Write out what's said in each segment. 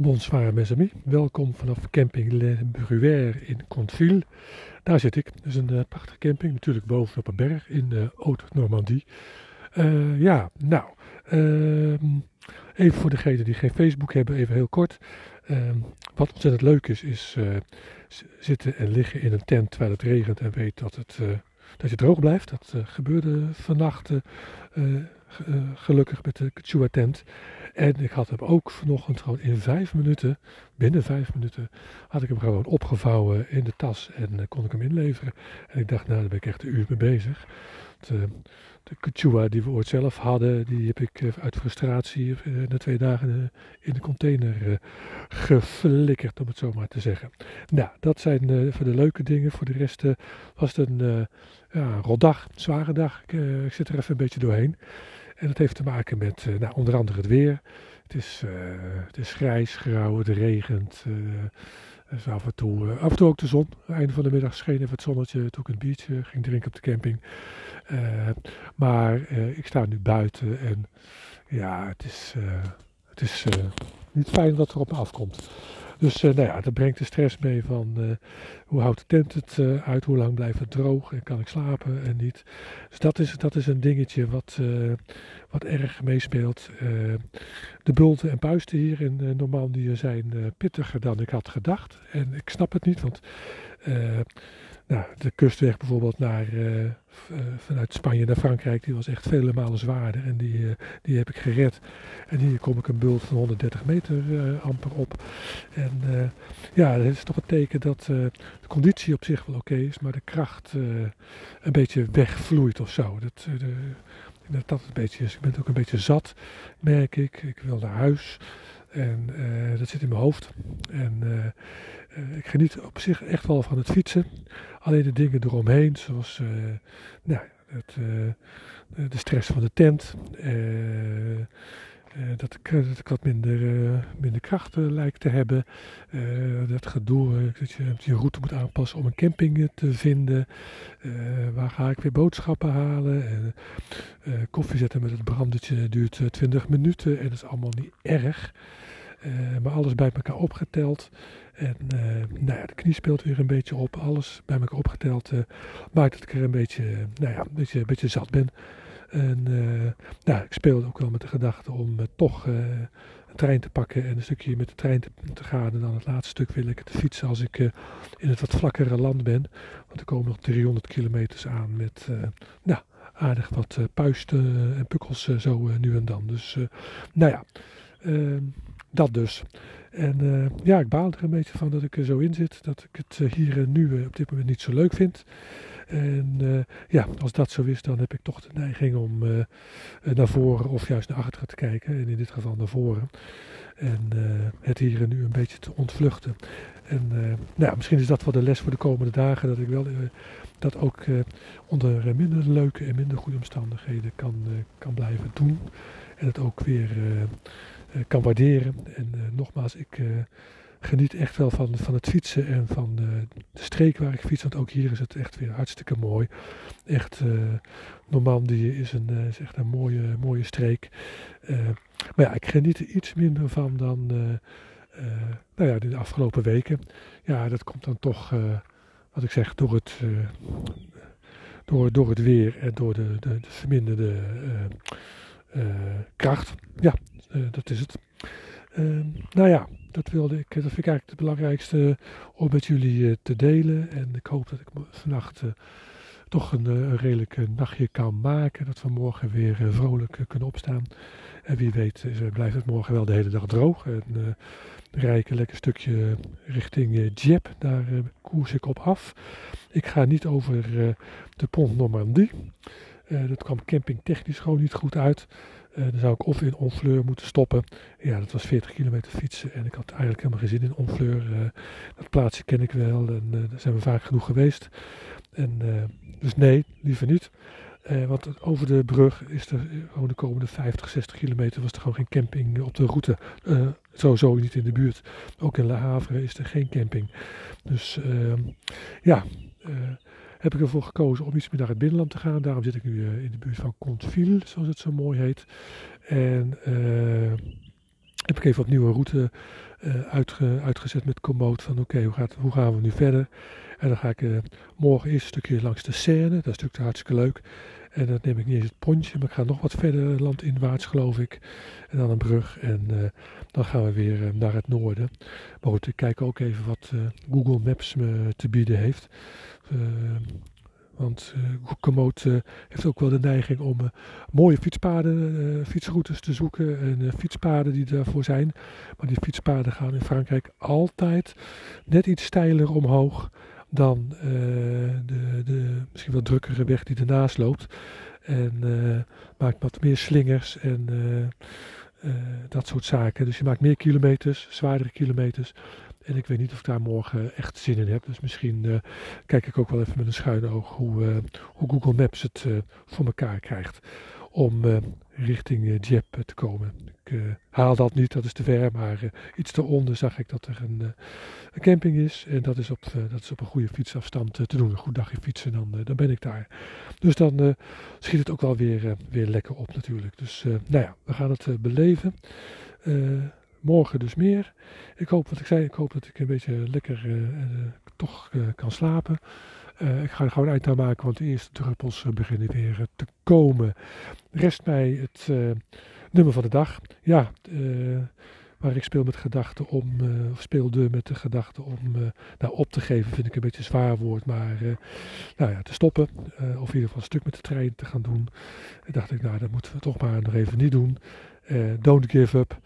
Bonsoir mes amis, welkom vanaf camping Le Bruère in Contville. Daar zit ik, dat is een uh, prachtige camping, natuurlijk bovenop een berg in uh, Haute-Normandie. Uh, ja, nou, ehm, even voor degenen die geen Facebook hebben, even heel kort. Ehm, wat ontzettend leuk is, is zitten en liggen in een tent terwijl het regent en weet dat, het, dat je droog blijft. Dat gebeurde vannacht gelukkig met de Kachua tent. En ik had hem ook vanochtend gewoon in vijf minuten, binnen vijf minuten, had ik hem gewoon opgevouwen in de tas en uh, kon ik hem inleveren. En ik dacht, nou, daar ben ik echt een uur mee bezig. De, eh, de Quechua die we ooit zelf hadden, die heb ik uit frustratie na twee dagen in de container geflikkerd, om het zo maar te zeggen. Nou, dat zijn voor de leuke dingen. Voor de rest was het een ja, rotdag, een zware dag. Ik zit er even een beetje doorheen. En dat heeft te maken met uh, nou, onder andere het weer. Het is, uh, het is grijs, grauw, het regent. Uh, af, en toe, af en toe ook de zon. Einde van de middag scheen even het zonnetje toen ik een biertje ging drinken op de camping. maar ik sta nu buiten en ja, het is, het is niet fijn wat er op me afkomt. Dus uh, nou ja, dat brengt de stress mee van uh, hoe houdt de tent het uh, uit, hoe lang blijft het droog en kan ik slapen en niet. Dus dat is, dat is een dingetje wat, wat erg meespeelt. de bulten en puisten hier in Normandië zijn pittiger dan ik had gedacht. En ik snap het niet, want nou, de kustweg bijvoorbeeld naar, vanuit Spanje naar Frankrijk, die was echt vele malen zwaarder. En die, die heb ik gered. En hier kom ik een bult van 130 meter amper op. En ja, dat is toch een teken dat de conditie op zich wel oké is, maar de kracht een beetje wegvloeit of zo. Dat, dat dat een beetje is. Ik ben ook een beetje zat, merk ik. Ik wil naar huis. En dat zit in mijn hoofd. En uh, ik geniet op zich echt wel van het fietsen. Alleen de dingen eromheen, zoals uh, nou, de stress van de tent. Dat, ik, dat ik wat minder, minder krachten lijkt te hebben. dat gedoe dat je je route moet aanpassen om een camping te vinden. waar ga ik weer boodschappen halen? En, koffie zetten met het brandertje duurt 20 minuten en dat is allemaal niet erg. maar alles bij elkaar opgeteld. En uh, nou ja, de knie speelt weer een beetje op. Alles bij elkaar opgeteld uh, maakt dat ik er een beetje, nou ja, beetje, een beetje zat ben. En uh, nou, ik speelde ook wel met de gedachte om toch een trein te pakken en een stukje met de trein te, gaan. En dan het laatste stuk wil ik te fietsen als ik in het wat vlakkere land ben. Want er komen nog 300 kilometers aan met nou, aardig wat puisten en pukkels zo nu en dan. Dus nou ja, dat dus. En ja, ik baal er een beetje van dat ik er zo in zit. Dat ik het hier en nu op dit moment niet zo leuk vind. En ja, als dat zo is, dan heb ik toch de neiging om naar voren of juist naar achteren te kijken. En in dit geval naar voren. En het hier en nu een beetje te ontvluchten. En nou ja, misschien is dat wel de les voor de komende dagen. Dat ik wel dat ook onder minder leuke en minder goede omstandigheden kan, kan blijven doen. En het ook weer eh, kan waarderen. En eh, nogmaals, ik eh, geniet echt wel van, van het fietsen en van de streek waar ik fiets. Want ook hier is het echt weer hartstikke mooi. Echt, Normandie is, een, is echt een mooie, mooie streek. maar ja, ik geniet er iets minder van dan nou ja, de afgelopen weken. Ja, dat komt dan toch, wat ik zeg, door het, door, door het weer en door de, de, de verminderde kracht. Ja, dat is het. Uh, nou ja, dat wilde ik. Dat vind ik eigenlijk het belangrijkste om met jullie uh, te delen. En ik hoop dat ik vannacht uh, toch een, een redelijk nachtje kan maken. Dat we morgen weer vrolijk kunnen opstaan. En wie weet blijft het morgen wel de hele dag droog. En rij ik een lekker stukje richting Jep. Daar koers ik op af. Ik ga niet over de Pont Normandie. dat kwam campingtechnisch gewoon niet goed uit. Uh, dan zou ik of in Onfleur moeten stoppen. Ja, dat was 40 kilometer fietsen en ik had eigenlijk helemaal geen zin in Onfleur. Uh, dat plaatsje ken ik wel en uh, daar zijn we vaak genoeg geweest. En, dus nee, liever niet. want over de brug is er gewoon de komende 50, 60 kilometer was er gewoon geen camping op de route. sowieso niet in de buurt. Ook in Le Havre is er geen camping. Dus ehm, ja heb ik ervoor gekozen om iets meer naar het binnenland te gaan. Daarom zit ik nu uh, in de buurt van Contville, zoals het zo mooi heet. En uh, heb ik even op nieuwe route uitge, uitgezet met Komoot. Van oké, hoe, hoe gaan we nu verder? En dan ga ik morgen eerst een stukje langs de Seine. Dat is natuurlijk hartstikke leuk. En dan neem ik niet eens het pontje, maar ik ga nog wat verder landinwaarts geloof ik. En dan een brug en dan gaan we weer naar het noorden. Maar goed, ik kijk ook even wat Google Maps me te bieden heeft. Want Komoot heeft ook wel de neiging om mooie fietspaden, fietsroutes te zoeken en fietspaden die daarvoor zijn. Maar die fietspaden gaan in Frankrijk altijd net iets steiler omhoog dan uh, de, de misschien wat drukkere weg die ernaast loopt. En uh, maakt wat meer slingers en uh, dat soort zaken. Dus je maakt meer kilometers, zwaardere kilometers. En ik weet niet of ik daar morgen echt zin in heb. Dus misschien kijk ik ook wel even met een schuine oog hoe, hoe Google Maps het voor elkaar krijgt om richting Jep te komen. Ik haal dat niet, dat is te ver, maar iets daaronder zag ik dat er een, een camping is. En dat is op, dat is op een goede fietsafstand te doen. Een goed dagje fietsen, dan, dan ben ik daar. Dus dan schiet het ook wel weer, weer lekker op natuurlijk. Dus nou ja, we gaan het beleven. Morgen dus meer. Ik hoop, wat ik zei, ik hoop dat ik een beetje lekker toch kan slapen. Uh, ik ga er gewoon eind aan maken, want de eerste druppels uh, beginnen weer uh, te komen. Rest mij het nummer van de dag. Ja, waar ik speel met gedachten om, of speelde met de gedachte om nou, op te geven, vind ik een beetje een zwaar woord, maar nou ja, te stoppen. of in ieder geval een stuk met de trein te gaan doen. En dacht ik, nou, dat moeten we toch maar nog even niet doen. don't give up.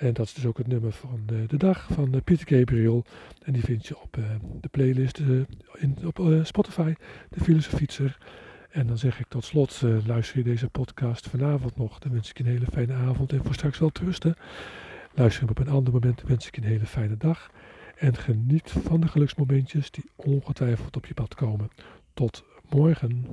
En dat is dus ook het nummer van de, de dag van uh, Pieter Gabriel. En die vind je op uh, de playlist in, op Spotify, de Filosofietser. En dan zeg ik tot slot, luister je deze podcast vanavond nog, dan wens ik je een hele fijne avond en voor straks wel te rusten. Luister hem op een ander moment, wens ik je een hele fijne dag. En geniet van de geluksmomentjes die ongetwijfeld op je pad komen. Tot morgen.